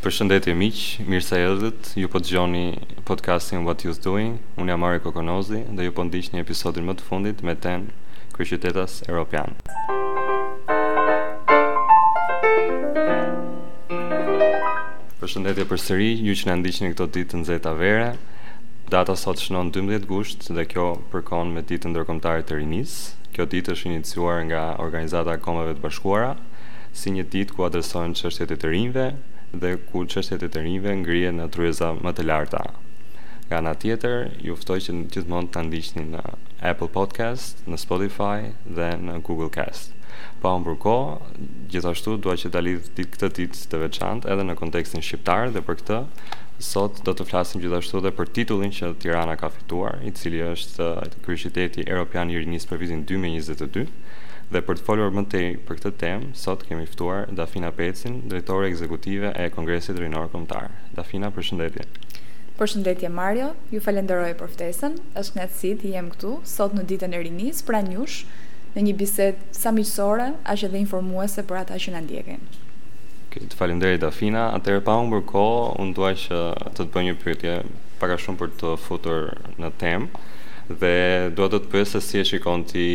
Përshëndetje miq, mirë se erdhët. Ju po dëgjoni podcastin What Youth Doing. Unë jam Mario Kokonozi dhe ju po ndiqni episodin më të fundit me temë Kryeqytetas Europian. Përshëndetje përsëri, ju që na ndiqni këto ditë të nxehta vere. Data sot shënon 12 gusht dhe kjo përkon me ditën ndërkombëtare të rinisë. Kjo ditë është iniciuar nga Organizata e Kombeve të Bashkuara si një ditë ku adresohen çështjet e të rinjve dhe ku çështjet e të rinjve ngrihen në tryeza më të larta. Nga ana tjetër, ju ftoj që gjithmonë të na ndiqni në Apple Podcast, në Spotify dhe në Google Cast. Pa humbur kohë, gjithashtu dua që ta lidh këtë ditë të veçantë edhe në kontekstin shqiptar dhe për këtë sot do të flasim gjithashtu dhe për titullin që Tirana ka fituar, i cili është kryeqyteti europian i rinisë për vitin 2022. Dhe për të folur më tej për këtë temë, sot kemi ftuar Dafina Pecin, Drejtore Ekzekutive e Kongresit Rinor Kombëtar. Dafina, përshëndetje. Përshëndetje Mario, ju falenderoj për ftesën, është kënaqësi të jem këtu sot në Ditën e Rinisë pranë jush në një bisedë sa miqësore, aq edhe informuese për ata që na ndjekin. Okej, të faleminderit Dafina. Atëherë pa humbur kohë, unë dua që të të bëj një pyetje, pak a shumë për t'u futur në temë dhe dua të të pyes se si e shikon ti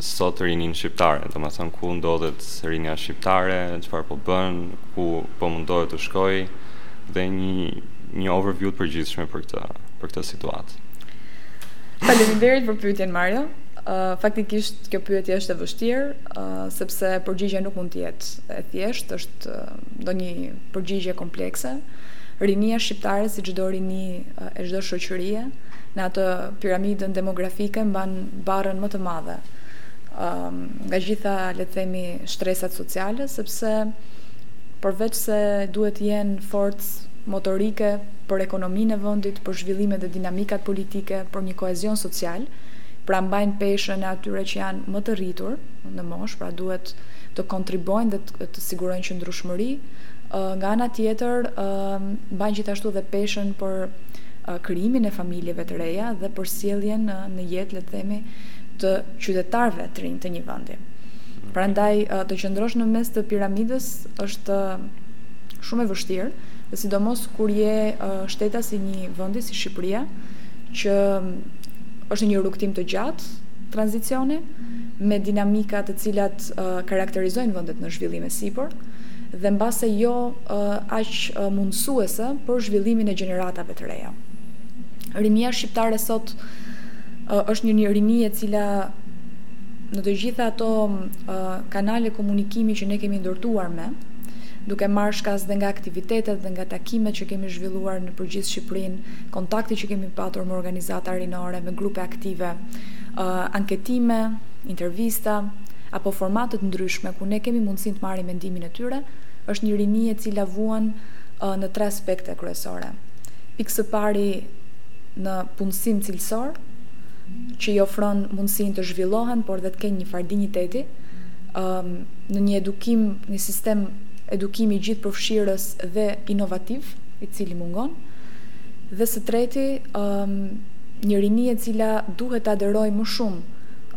sot rininë shqiptare, domethënë ku ndodhet rinia shqiptare, çfarë po bën, ku po mundohet të shkojë dhe një një overview të përgjithshme për këtë për këtë situatë. Faleminderit për pyetjen Mario. Uh, faktikisht kjo pyetje është e vështirë, uh, sepse përgjigja nuk mund të jetë e thjeshtë, është uh, një përgjigje komplekse. Rinia shqiptare si çdo rini uh, e çdo shoqërie në atë piramidën demografike mban barrën më të madhe nga gjitha le të themi shtresat sociale sepse përveç se duhet të jenë forcë motorike për ekonominë e vendit, për zhvillimet dhe dinamikat politike, për një kohezion social, pra mbajnë peshën e atyre që janë më të rritur në moshë, pra duhet të kontribuojnë dhe të sigurojnë qëndrueshmëri, nga ana tjetër mbajnë gjithashtu dhe peshën për krijimin e familjeve të reja dhe për sjelljen në jetë le të themi të qytetarëve të rinj të një vendi. Prandaj të qëndrosh në mes të piramidës është shumë e vështirë, dhe sidomos kur je shtetas i një vendi si Shqipëria, që është në një rrugëtim të gjatë tranzicioni, me dinamika të cilat karakterizojnë vendet në zhvillim e sipër dhe mbase jo aq mundësuese për zhvillimin e gjeneratave të reja. Rinia shqiptare sot është një një rini e cila në të gjitha ato kanale komunikimi që ne kemi ndërtuar me, duke marrë shkas dhe nga aktivitetet dhe nga takimet që kemi zhvilluar nëpër gjithë Shqipërinë, kontakti që kemi patur me organizata rinore, me grupe aktive, anketime, intervista, apo formate të ndryshme, ku ne kemi mundësin të marrim mendimin e tyre, është një rini e cila vuan në tre aspekte kryesore. Pikë së pari në punësim cilësor, që i ofron mundësinë të zhvillohen, por dhe të kenë një farë dinjiteti, në një edukim, një sistem edukimi gjithëpërfshirës dhe inovativ, i cili mungon. Dhe së treti, një rini e cila duhet të aderojë më shumë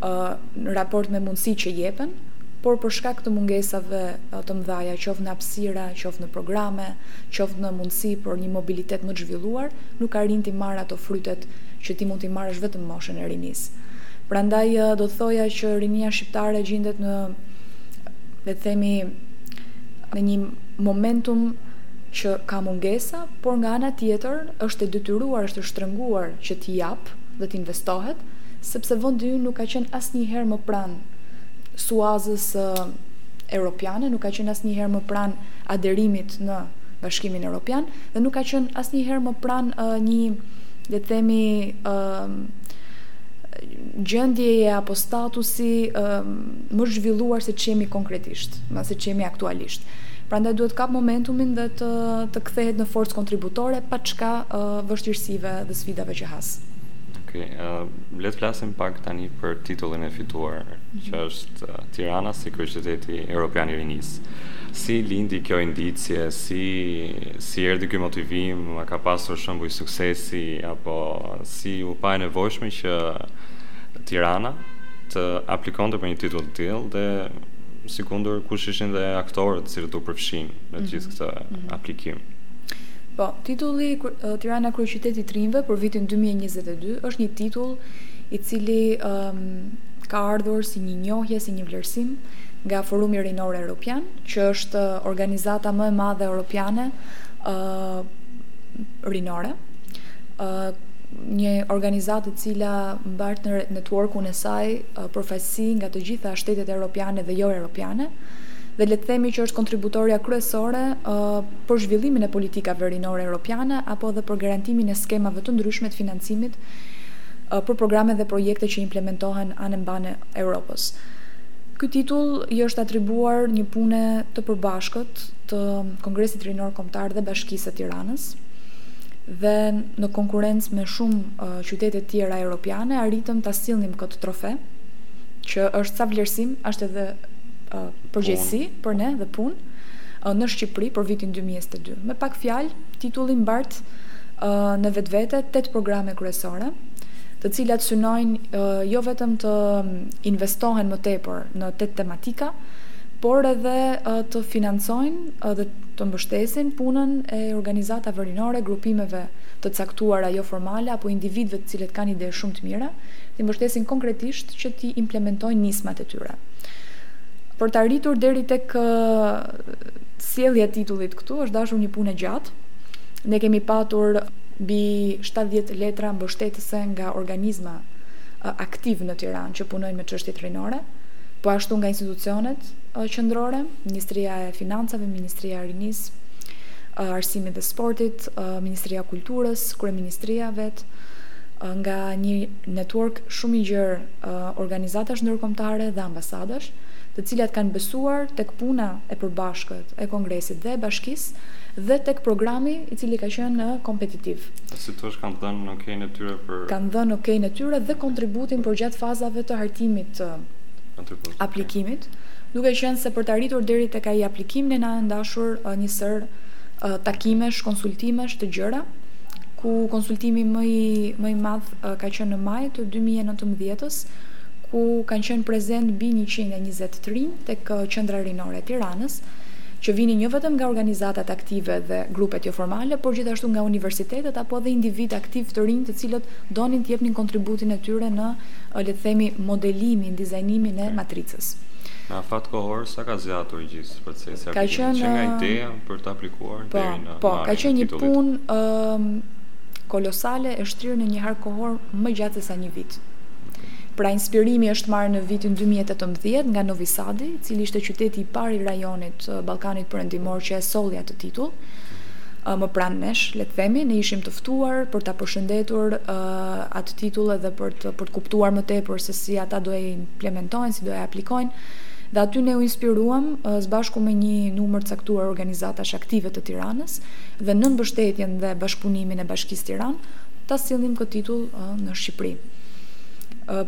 në raport me mundësi që jepen, por për shkak të mungesave të mëdha, qoftë në hapësira, qoftë në programe, qoftë në mundësi për një mobilitet më të zhvilluar, nuk arrin t'i marrë ato frytet që ti mund t'i marrësh vetëm në moshën e rinisë. Prandaj do të thoja që rinia shqiptare gjendet në le të themi në një momentum që ka mungesa, por nga ana tjetër është e detyruar, është e shtrënguar që t'i jap dhe të investohet, sepse vendi ynë nuk ka qenë asnjëherë më pranë suazës europiane, nuk ka qenë asnjëherë më pranë aderimit në Bashkimin Europian dhe nuk ka qenë asnjëherë më pranë një, le të themi, gjendjeje apo statusi më të zhvilluar se ç'jemi konkretisht, më se ç'jemi aktualisht. Prandaj duhet të kapë momentumin dhe të të kthehet në forcë kontributore paçka vështirësive dhe sfidave që has. Okej, le të flasim pak tani për titullin e fituar, që është Tirana si kryeqyteti europian i rinisë. Si lindi kjo indicje, si si erdhi ky motivim, a ka pasur shembuj suksesi apo si u pa e nevojshme që Tirana të aplikonte për një titull të tillë dhe sikundër kush ishin dhe aktorët të cilët u përfshinë në mhm. gjithë këtë mhm. aplikim. Po, titulli Tirana Kryeqytet i të Rinjve për vitin 2022 është një titull i cili um, ka ardhur si një njohje, si një vlerësim nga Forumi Rinor Europian, që është organizata më e madhe europiane rinore, një organizatë e cila mbart në network-un e saj përfaqësi nga të gjitha shtetet europiane dhe joeuropiane, dhe le të themi që është kontributorja kryesore për zhvillimin e politikave rinore europiane apo edhe për garantimin e skemave të ndryshme të financimit për programe dhe projekte që implementohen anembanë Europës. Ky titull i është atribuar një pune të përbashkët të Kongresit Rinor Kombëtar dhe Bashkisë së Tiranës dhe në konkurrencë me shumë qytete tjera europiane arritëm ta sillnim këtë trofe që është sa vlerësim është edhe përgjegjësi për ne dhe punë në Shqipëri për vitin dy mijë e njëzet e dy. Me pak fjalë, titulli mbart në vetvete tetë programe kryesore, të cilat synojnë jo vetëm të investohen më tepër në tetë tematika, por edhe të financojnë dhe të mbështesin punën e organizatave rinore, grupimeve të caktuara jo formale apo individëve të cilët kanë ide shumë të mira, t'i mbështesin konkretisht që t'i implementojnë nismat e tyre. Për të arritur deri tek sjellja e titullit këtu është dashur një punë e gjatë. Ne kemi patur mbi shtatëdhjetë letra mbështetëse nga organizma aktivë në Tiranë që punojnë me çështjet rinore, po ashtu nga institucionet qendrore, Ministria e Financave, Ministria e Rinisë, Arsimit dhe Sportit, Ministria e Kulturës, Kryeministria vetë, nga një network shumë i gjerë organizatash ndërkombëtare dhe ambasadash, të cilat kanë besuar tek puna e përbashkët e Kongresit dhe e Bashkisë dhe tek programi i cili ka qenë kompetitiv. Si të thuash kanë dhënë okein e tyre për Kanë dhënë okein e tyre dhe kontributin përgjatë fazave të hartimit të aplikimit, duke qenë se për të arritur deri tek ai aplikim ne na janë dashur një sërë takimesh, konsultimesh të gjëra, ku konsultimi më i më i madh ka qenë në maj të dy mijë e nëntëmbëdhjetës, ku kanë qenë prezent mbi njëqind e njëzet të rinj tek Qendra Rinore e Tiranës, që vinin jo vetëm nga organizatat aktive dhe grupet joformale, por gjithashtu nga universitetet apo edhe individë aktivë të rinj të cilët donin të jepnin kontributin e tyre në, le të themi, modelimin, dizajnimin e matricës. Në afat kohor, sa ka zgjatur gjithë procesi i aplikimit, që nga ideja për të aplikuar po, deri në po, marrjen e titullit? Po, ka qenë një punë kolosale e shtrirë në një hark kohor më gjatë se sa një vit. Pra inspirimi është marrë në vitin 2018 nga Novi Sadi, cili ishte qyteti i parë i rajonit të Ballkanit Perëndimor që e solli atë titull më pranë nesh, le të themi, ne ishim të ftuar për ta përshëndetur atë titull edhe për të për të kuptuar më tepër se si ata do e implementojnë, si do e aplikojnë. Dhe aty ne u inspiruam së bashku me një numër të caktuar organizatash aktive të Tiranës dhe nën mbështetjen dhe bashkëpunimin e Bashkisë Tiranë ta sillnim këtë titull në Shqipëri.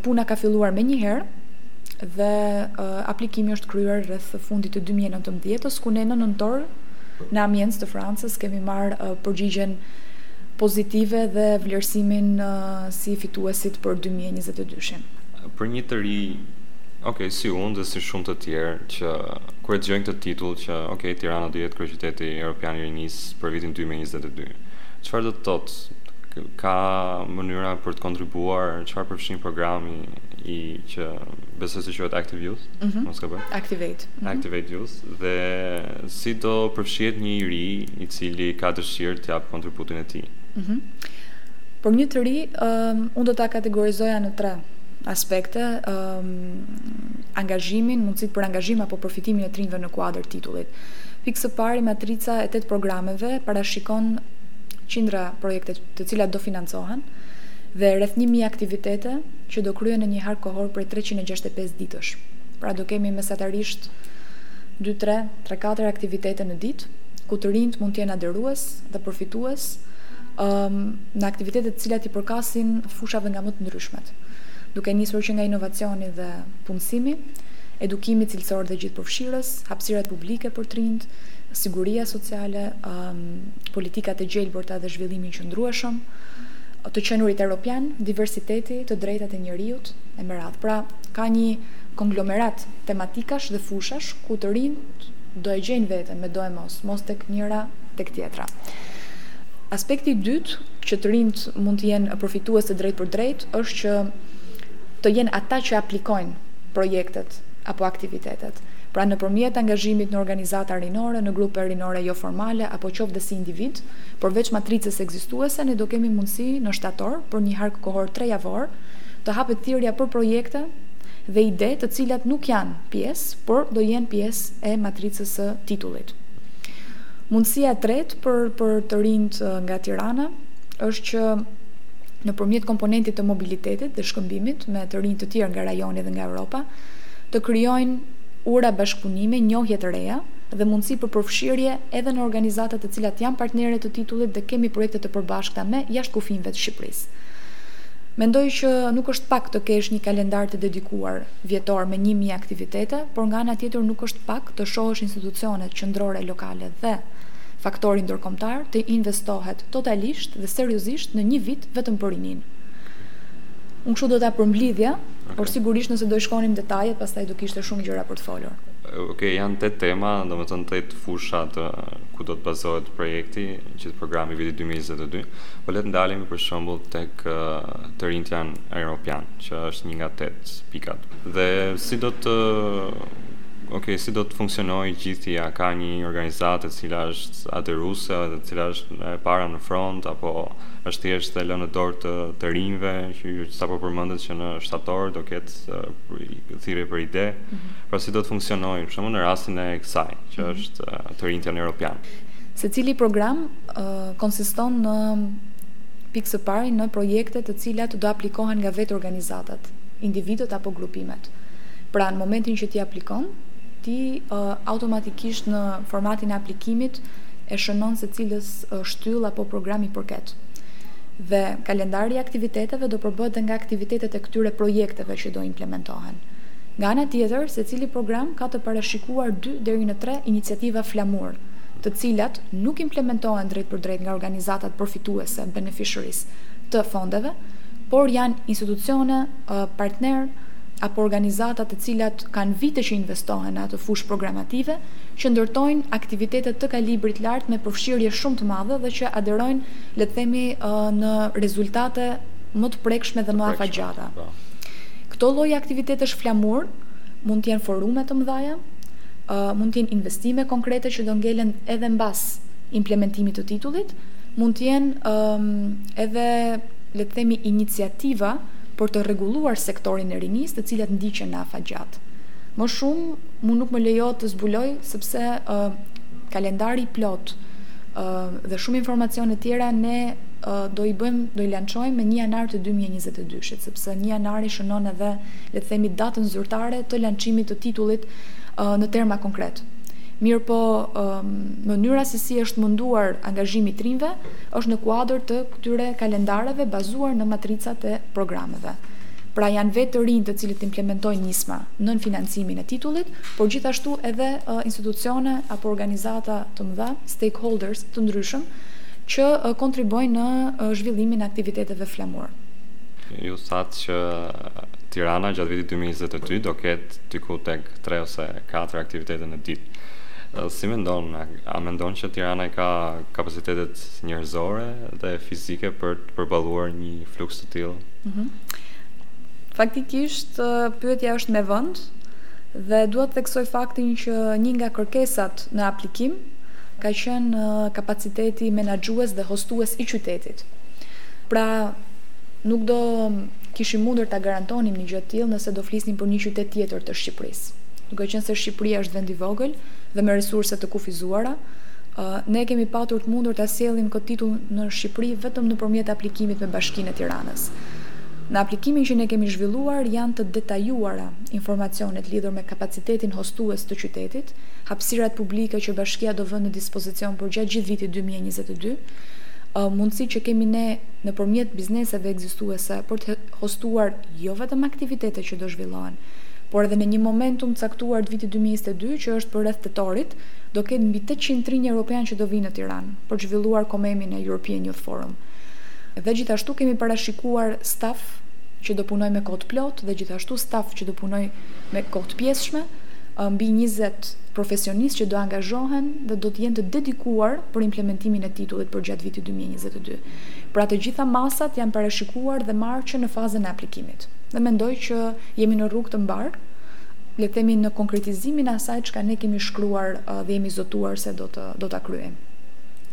Puna ka filluar menjëherë. dhe aplikimi është kryer rreth fundit të dy mijë e nëntëmbëdhjetës, ku ne në nëntor në Amiens të Francës kemi marrë përgjigjen pozitive dhe vlerësimin si fituesit për dy mijë e njëzet e dyshin. Për një të ri, ok, si unë dhe si shumë të tjerë që kur e dëgjojnë këtë titull që ok, Tirana do jetë kryeqyteti europian i rinisë për vitin dy mijë e njëzet e dy. Çfarë do të thotë? Ka mënyra për të kontribuar? Çfarë përfshin programi? i që besoj se quhet Active Youth, mm-hmm, mos gaboj. Activate. Mm-hmm. Activate Youth dhe si do përfshihet një i ri i cili ka dëshirë të japë kontributin e tij. Mm-hmm. Për një të ri, um, unë do ta kategorizoja në tre aspekte, um, angazhimin, mundësitë për angazhim apo përfitimin e të rinjve në kuadër të titullit. Pikë së pari, matrica e tetë programeve parashikon qindra projekte të cilat do financohen dhe rreth 1000 aktivitete që do kryhen në një hark kohor prej treqind e gjashtëdhjetë e pesë ditësh. Pra do kemi mesatarisht dy, tre, tre, katër aktivitete në ditë, ku të rinjtë mund të jenë aderues dhe përfitues um, në aktivitete të cilat i përkasin fushave nga më të ndryshmet, duke nisur që nga inovacioni dhe punësimi, edukimi cilësor dhe gjithëpërfshirës, hapësirat publike për të rinjtë, siguria sociale, um, politikat e gjelbërta dhe zhvillimi i qëndrueshëm, të qenurit europian, diversiteti, të drejtat e njeriut, e me radhë. Pra, ka një konglomerat tematikash dhe fushash ku të rinjtë do e gjejnë veten medoemos, mos tek njëra, tek tjetra. Aspekti i dytë që të rinjtë mund të jenë përfitues të drejtpërdrejtë është që të jenë ata që aplikojnë projektet apo aktivitetet. Pra, nëpërmjet angazhimit në organizata rinore, në grupe rinore joformale apo qoftë dhe si individë, Përveç matricës ekzistuese, ne do kemi mundësi në shtator, për një hark kohor trejavor, të hapet thirrja për projekte dhe ide të cilat nuk janë pjesë, por do jenë pjesë e matricës së titullit. Mundësia e tretë për për të rinjtë nga Tirana është që nëpërmjet komponentit të mobilitetit dhe shkëmbimit me të rinj të tjerë nga rajoni dhe nga Europa, të krijojnë ura bashkëpunime, njohje të reja, dhe mundësi për përfshirje edhe në organizata të cilat janë partnere të titullit dhe kemi projekte të përbashkëta me jashtë kufinjve të Shqipërisë. Mendoj që nuk është pak të kesh një kalendar të dedikuar vjetor me një mijë aktivitete, por nga ana tjetër nuk është pak të shohësh institucionet qendrore lokale dhe faktorin ndërkombëtar të investohet totalisht dhe seriozisht në një vit vetëm për rininë. Unë kështu do ta përmblidhja, por sigurisht nëse do i shkonim në detaje pastaj do kishte shumë gjëra për të folur. Ok, janë tetë tema, do më thënë tetë fushat ku do të bazohet projekti, gjithë programi viti 2022, po le të ndalemi për shëmbull tek të rinjtë janë europianë, që është një nga tetë pikat. Dhe si do të Ok, si do të funksionojë gjithë, a ka një organizatë e cila është aderuse, e cila është e para në front, apo është thjesht e lënë në dorë të, të rinjve, që sapo përmendët që në shtator do ketë thirrje për ide. Mhm. Pra si do të funksionojë, për shembull në rastin e kësaj, që mhm. është mm -hmm. të rinjtë janë europianë. Secili program uh, konsiston në pikësëpari në projekte të cilat do aplikohen nga vetë organizatat, individët apo grupimet. Pra në momentin që ti aplikon, ti uh, automatikisht në formatin e aplikimit e shënon se cilës uh, shtyllë apo programi i përket. Dhe kalendari i aktiviteteve do përbëhet dhe nga aktivitetet e këtyre projekteve që do implementohen. Nga ana tjetër, secili program ka të parashikuar dy deri në tre iniciativa flamur, të cilat nuk implementohen drejtpërdrejt nga organizatat përfituese, beneficiaries, të fondeve, por janë institucione partnere apo organizata të cilat kanë vite që investohen në atë fushë programative, që ndërtojnë aktivitete të kalibrit të lartë me përfshirje shumë të madhe dhe që aderojnë, le të themi, në rezultate më të prekshme dhe më afatgjata. Këto lloj aktivitetesh flamur mund të jenë forume të mëdha, mund të jenë investime konkrete që do ngelen edhe mbas implementimit të titullit, mund të jenë edhe le të themi iniciativa për të rregulluar sektorin e rinisë, të cilat ndiqen në afatgjatë. Më shumë mu nuk më lejohet të zbuloj sepse kalendari i plotë dhe shumë informacione të tjera ne do i bëjmë, do i lançojmë me një janar të dy mijë e njëzet e dyshit. se një janari shënon edhe, le të themi, datën zyrtare të lançimit të titullit në terma konkretë. Mirëpo, mënyra se si është menduar angazhimi i të rinjve është në kuadër të këtyre kalendareve bazuar në matricat e programeve. Pra janë vetë të rinjtë të cilët implementojnë nisma nën financimin e titullit, por gjithashtu edhe institucione apo organizata të mëdha, stakeholders të ndryshëm, që kontribuojnë në zhvillimin e aktiviteteve flamur. Ju thatë që Tirana gjatë vitit 2022 do ketë diku tek 3 ose 4 aktivitete në ditë. Si mendon, a mendon që Tirana i ka kapacitetet njerëzore dhe fizike për të përballuar një fluks të tillë? Mm -hmm. Faktikisht pyetja është me vend dhe dua të theksoj faktin që një nga kërkesat në aplikim ka qenë kapaciteti menaxhues dhe hostues i qytetit. Pra, Nuk do kishim mundur ta garantonim një gjë të tillë nëse do flisnim për një qytet tjetër të Shqipërisë. Duke qenë se Shqipëria është vend i vogël dhe me resurse të kufizuara, ne kemi patur të mundur ta sjellim këtë titull në Shqipëri vetëm nëpërmjet aplikimit me Bashkinë e Tiranës. Në aplikimin që ne kemi zhvilluar janë të detajuara informacionet lidhur me kapacitetin hostues të qytetit, hapësirat publike që Bashkia do vërë në dispozicion përgjatë gjithë vitit dy mijë e njëzet e dy, mundësitë që kemi ne nëpërmjet bizneseve ekzistuese për të hostuar jo vetëm aktivitetet që do zhvillohen, por edhe në një moment të caktuar të vitit dy mijë e njëzet e dy që është përreth tetorit, do ketë mbi tetëqind të rinj europianë që do vijnë në Tiranë për të zhvilluar COMEM-in e European Youth Forum. Dhe gjithashtu kemi parashikuar staf që do punojë me kohë të plotë dhe gjithashtu staf që do punojë me kohë të pjesshme, mbi njëzet profesionistë që do angazhohen dhe do të jenë të dedikuar për implementimin e titullit përgjatë vitit dy mijë e njëzet e dy. Pra të gjitha masat janë parashikuar dhe marrë që në fazën e aplikimit. Dhe mendoj që jemi në rrugë të mbarë, le të themi në konkretizimin e asaj çka ne kemi shkruar dhe jemi zotuar se do të do ta kryejmë.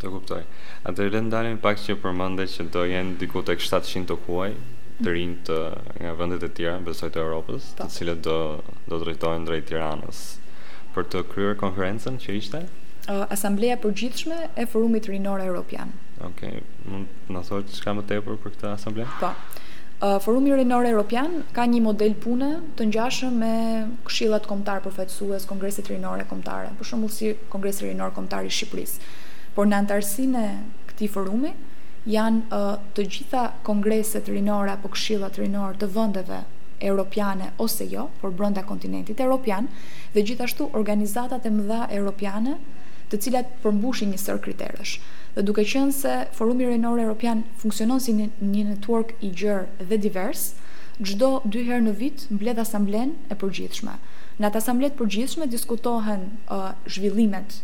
Të kuptoj. Atëherë le të ndalemi pak që përmende që do jenë diku tek 700 të huaj, të rinj të nga vendet e tjera, besoj të Europës, të cilët do do drejtohen drejt Tiranës për të kryer konferencën që ishte Asambleja e Përgjithshme e Forumit Rinor Europian. Okej, okay. mund të na thuash diçka më tepër për këtë asamble? Po. Uh, Forumi Rinor Europian ka një model pune të ngjashëm me këshillat kombëtar përfaqësues, kongreset rinore kombëtare, për shembull si Kongresi Rinor Kombëtar i Shqipërisë. Por në anëtarësinë e këtij forumi janë uh, të gjitha kongreset rinore apo këshillat rinor të vendeve europiane ose jo, por brenda kontinentit europian dhe gjithashtu organizatat e mëdha europiane, të cilat përmbushin një sërë kriteresh. Dhe duke qenë se Forumi Rinor Europian funksionon si një network i gjerë dhe divers, çdo dy herë në vit mbledh Asamblenë e Përgjithshme. Në atë Asamble të Përgjithshme diskutohen zhvillimet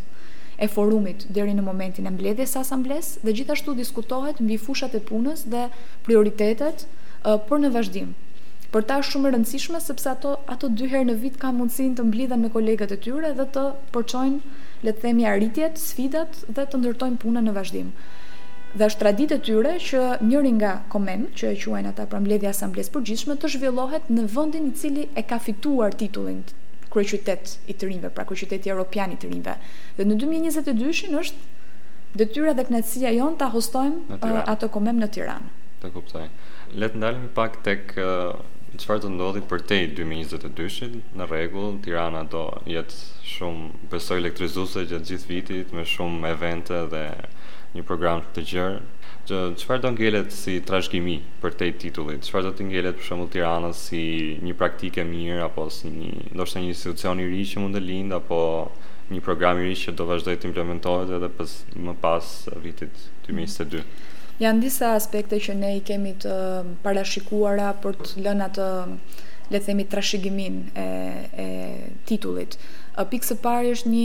e Forumit deri në momentin e mbledhjes së Asamblesë dhe gjithashtu diskutohet mbi fushat e punës dhe prioritetet për në vazhdim. Për ta është shumë e rëndësishme sepse ato dy herë në vit kanë mundësinë të mblidhen me kolegët e tyre dhe të përçojnë, le të themi, arritjet, sfidat, dhe të ndërtojnë punën në vazhdim dhe është traditë e tyre që njëri nga komem që e quajnë ata pra mbledhja e asamblesë përgjithshme të zhvillohet në vendin i cili e ka fituar titullin kryeqytet i të rinjve pra kryeqyteti europian i të rinjve dhe në dy mijë e njëzet e dy shin është detyra dhe kënaqësia jonë ta hostojmë atë komem në Tiranë të kuptoj le të ndalemi pak tek çfarë do ndodhë përtej dy mijë e njëzet e dy shit në rregull Tirana do jetë shumë Besoj elektrizuese gjatë gjithë vitit me shumë evente dhe një program të gjerë. Çfarë do ngelet si trashëgimi përtej titullit? Çfarë do t'i ngelet për shembull Tiranës si një praktikë e mirë apo si një ndoshta një institucion i ri që mund të lindë apo një program i ri që do vazhdojë të implementohet edhe pas më pas vitit dy mijë e njëzet e dy? Janë disa aspekte që ne i kemi të parashikuara për të lënë atë le të themi trashëgiminë e e titullit. Pikë së pari është një,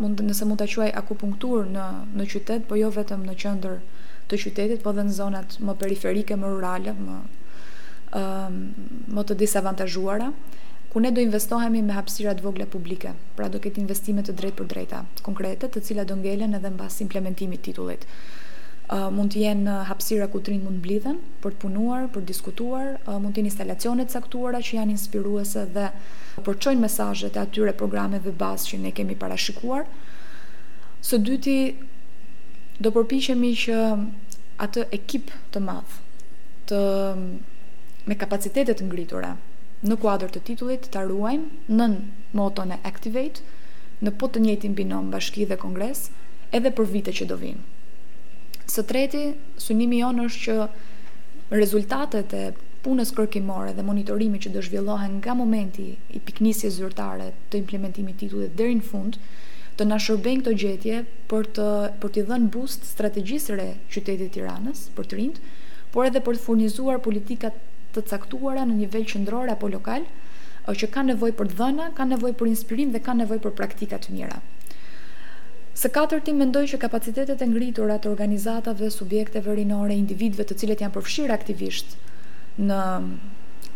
nëse mund ta quaj akupunkturë në në qytet, po jo vetëm në qendër të qytetit, po dhe në zonat më periferike, më rurale, më më të disavantazhuara, ku ne do investohemi me hapësira të vogla publike, pra do ketë investime të drejtpërdrejta, konkrete, të cilat do ngelen edhe mbas implementimit të titullit. Mund të jenë hapësira ku të rinjtë mund të mblidhen për të punuar, për të diskutuar, mund të jenë instalacione të caktuara që janë inspiruese dhe përçojnë mesazhet e atyre programeve bazë që ne kemi parashikuar. Së dyti, do përpiqemi që atë ekip të madh me kapacitete të ngritura në kuadër të titullit ta ruajmë nën moton e Activate në po të njëjtin binom bashki dhe kongres edhe për vite që do vijnë. Së treti, synimi jonë është që rezultatet e punës kërkimore dhe monitorimit që do zhvillohen nga momenti i pikënisjes zyrtare të implementimit të titullit deri në fund, të na shërbejnë këto gjetje për të për t'i dhënë boost strategjisë së re të qytetit të Tiranës për të rinjtë, por edhe për të furnizuar politika të caktuara në nivel qendror apo lokal që kanë nevojë për të dhëna, kanë nevojë për inspirim dhe kanë nevojë për praktika të mira. Së katërti, mendoj që kapacitetet e ngritura të organizatave, subjekteve rinore, individëve të cilët janë përfshirë aktivisht, Në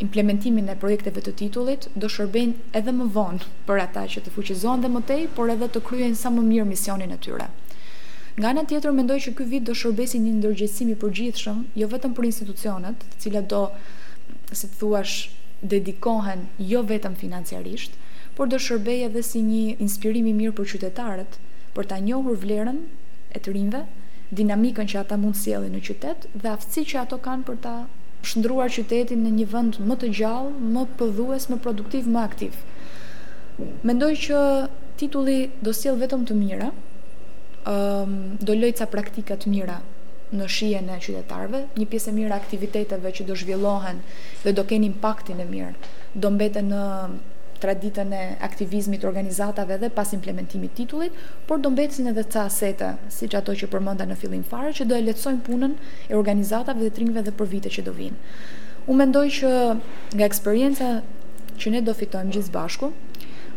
implementimin e projekteve të titullit, do shërbejnë edhe më vonë për ata që të fuqizohen dhe më tej, por edhe të kryejnë sa më mirë misionin e tyre. Nga ana tjetër, mendoj që ky vit do shërbejë si një ndërgjegjësim i përgjithshëm, jo vetëm për institucionet, të cilat do, si të thuash, dedikohen jo vetëm financiarisht, por do shërbejë edhe si një inspirim i mirë për qytetarët, për ta njohur vlerën e të rinjve, dinamikën që ata mund të sjellin në qytet dhe aftësitë. Siç që ato kanë për ta shndërruar qytetin në një vend më të gjallë, më prodhues, më produktiv, më aktiv. Mendoj që titulli do sjellë vetëm të mira, do lëjë ca praktika të mira në shijen e qytetarëve, një pjesë e mirë e aktiviteteve që do zhvillohen dhe do kenë impaktin e mirë, do mbeten në traditën e aktivizmit të organizatave edhe pas implementimit të titullit, por do mbesin edhe ca sete siç ato që përmenda në fillim fare, që do e lehtësojnë punën e organizatave dhe të rinjve dhe për vite që do vijnë. Unë mendoj që nga eksperienca që ne do fitojmë gjithë bashku,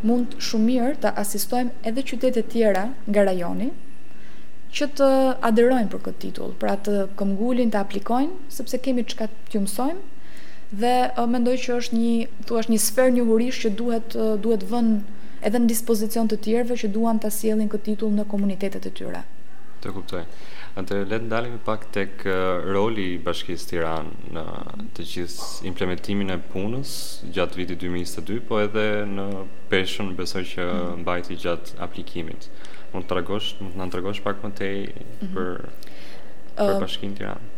mund shumë mirë të asistojmë edhe qytetet tjera nga rajoni, që të aderojnë për këtë titull, pra të këmbëngulin të aplikojnë, sepse kemi çka t'ju mësojmë, dhe mendoj që është një, thua, një sferë njohurish që duhet, duhet vënë edhe në dispozicion të tjerëve që duan ta sjellin këtë titull në komunitetet e tyre. Të kuptoj. Atëherë le të ndalemi pak tek roli i Bashkisë Tiranë në të gjithë implementimin e punës gjatë vitit 2022, po edhe në peshën besoj që mhm. mbajti gjatë aplikimit. Mund të tregosh, mund të na tregosh pak më tej mhm. për për Bashkinë Tiranë.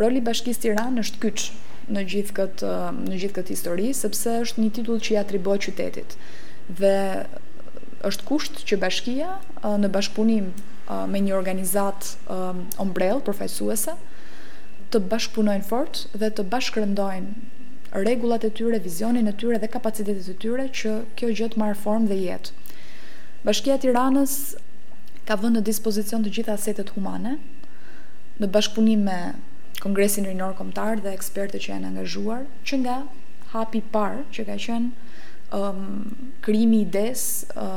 Roli i Bashkisë Tiranë është kyç në gjithë këtë në gjithë këtë histori, sepse është një titull që i atribuohet qytetit. dhe është kusht që bashkia në bashkëpunim me një organizatë ombrellë përfaqësuese të bashkëpunojnë fort dhe të bashkërëndojnë rregullat e tyre, vizionin e tyre dhe kapacitetet e tyre që kjo gjë të marrë formë dhe jetë. Bashkia e Tiranës ka vënë në dispozicion të gjitha asetet humane në bashkëpunim me Kongresin Rinor Kombëtar dhe ekspertët që janë angazhuar që nga hapi i parë që ka qenë krijimi i idesë,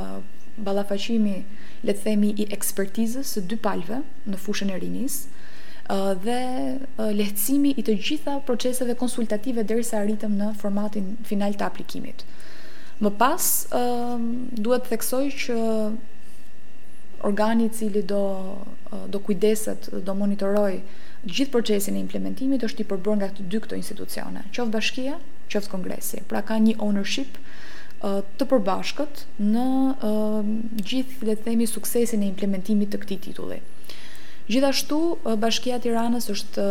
ballafaqimi le të themi i ekspertizës së dy palëve në fushën e rinisë dhe lehtësimi i të gjitha proceseve konsultative derisa arritëm në formatin final të aplikimit. Më pas duhet të theksoj që organi i cili do do kujdeset, do monitorojë gjithë procesin e implementimit është i përbërë nga të dy këto institucione, qoftë bashkia, qoftë Kongresi. Pra ka një ownership të përbashkët në gjithë le të themi suksesin e implementimit të këtij titulli. Gjithashtu Bashkia e Tiranës është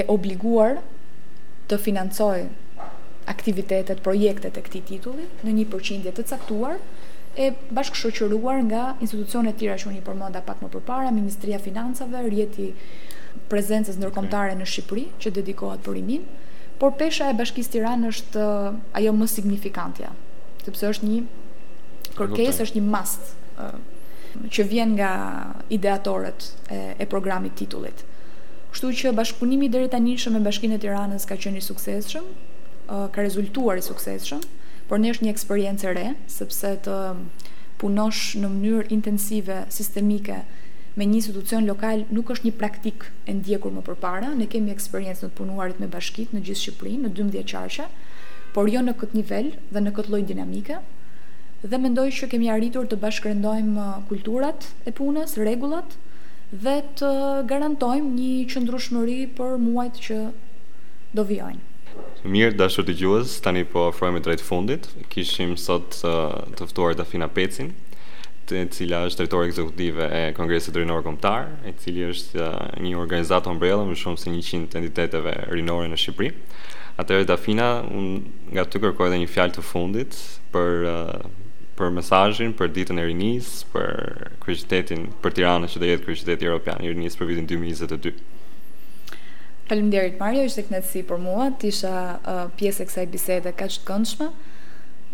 e obliguar të financojë aktivitetet, projektet e këtij titulli në një përqindje të caktuar e bashkëshoqëruar nga institucione të tjera që unë i përmenda pak më përpara, Ministria e Financave, rrjeti i prezencës ndërkombëtare në Shqipëri që dedikohet për rininë. Por pesha e Bashkisë Tiranë është ajo më signifikantja, sepse është një kërkesë, është një must që vjen nga ideatorët e, e programit titullit. Kështu që bashkëpunimi i deritanishëm me Bashkinë e Tiranës ka qenë i suksesshëm, ka rezultuar i suksesshëm, për ne është një eksperiencë e re, sepse të punosh në mënyrë intensive, sistemike me një institucion lokal nuk është një praktikë e ndjekur më përpara, ne kemi eksperiencë në të punuarit me bashkitë në gjithë Shqipërinë, në dymbëdhjetë qarqe, por jo në këtë nivel dhe në këtë lloj dinamike. Dhe mendoj që kemi arritur të bashkërendojmë kulturat e punës, rregullat dhe të garantojmë një qëndrueshmëri për muajt që do vijojnë. Mirë, dashur dëgjues, tani po afrohemi drejt fundit. Kishim sot të ftuar Dafina Pecin, e cila është drejtore ekzekutive e Kongresit Rinor Kombëtar. i cili është një organizatë ombrellë e shumë se 100 entiteteve rinore në Shqipëri. Atëherë Dafina, unë nga ty kërkoj edhe një fjalë të fundit për për mesazhin për ditën e rinisë, për kryeqytetin, për Tiranën që do jetë kryeqyteti europian i rinisë për vitin 2022. Faleminderit Mario, ishte kënaqësi për mua të isha uh, pjesë e kësaj bisede kaq të këndshme.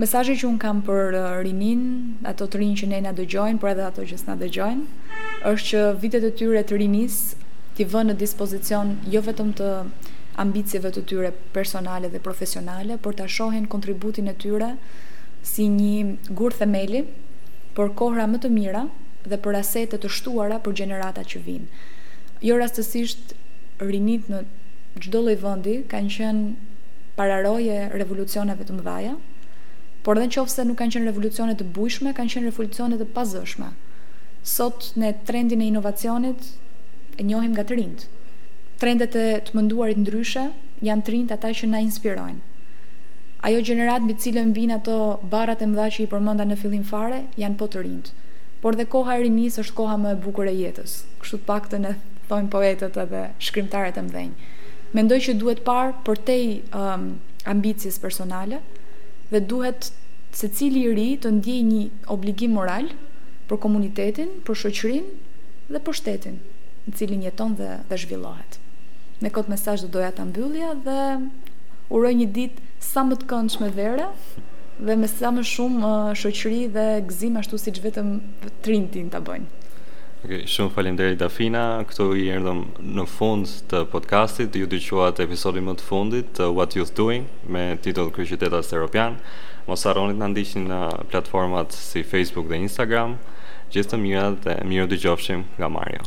Mesazhi që un kam për uh, rininë, ato të rinj që ne na dëgjojnë, por edhe ato që s'na dëgjojnë, është që vitet e tyre të rinisë t'i vënë në dispozicion jo vetëm të ambicieve të tyre personale dhe profesionale, por ta shohin kontributin e tyre si një gur themeli për kohra më të mira dhe për asete të shtuara për gjeneratat që vijnë. Jo rastësisht rinitë në çdo lloj vendi kanë qenë pararojë e revolucioneve të mëdhaja, por edhe në qoftë se nuk kanë qenë revolucione të bujshme, kanë qenë revolucione të pazëshme. Sot ne trendin e inovacionit e njohim nga të rinjtë. Trendet e të menduarit ndryshe janë të rinjtë ata që na inspirojnë. Ajo gjeneratë mbi të cilën bien ato barrat e mëdha që i përmenda në fillim fare janë po të rinjtë. Por dhe koha e rinisë është koha më e bukur e jetës, kështu të paktën e thonë poetët edhe shkrimtarët e mëdhenj. Mendoj që duhet parë përtej ambicies personale dhe duhet secili i ri të ndjejë një obligim moral, për komunitetin, për shoqërinë dhe për shtetin në cilin jeton dhe dhe zhvillohet. Me këtë mesazh do doja ta mbyllja dhe uroj një ditë sa më të këndshme vere dhe me sa më shumë uh, shoqëri dhe gëzim ashtu siç vetëm të rinjtë dinë ta bëjnë. Okej, shumë faleminderit Dafina. Këtu i erdhëm në fund të podcastit. Ju dëgjuat episodin më të fundit të What Youth Doing me titull Kryeqytetas Europian. Mos harroni të na ndiqni në platformat si Facebook dhe Instagram. Gjithë të mirat dhe mirudëgjofshim nga Mario.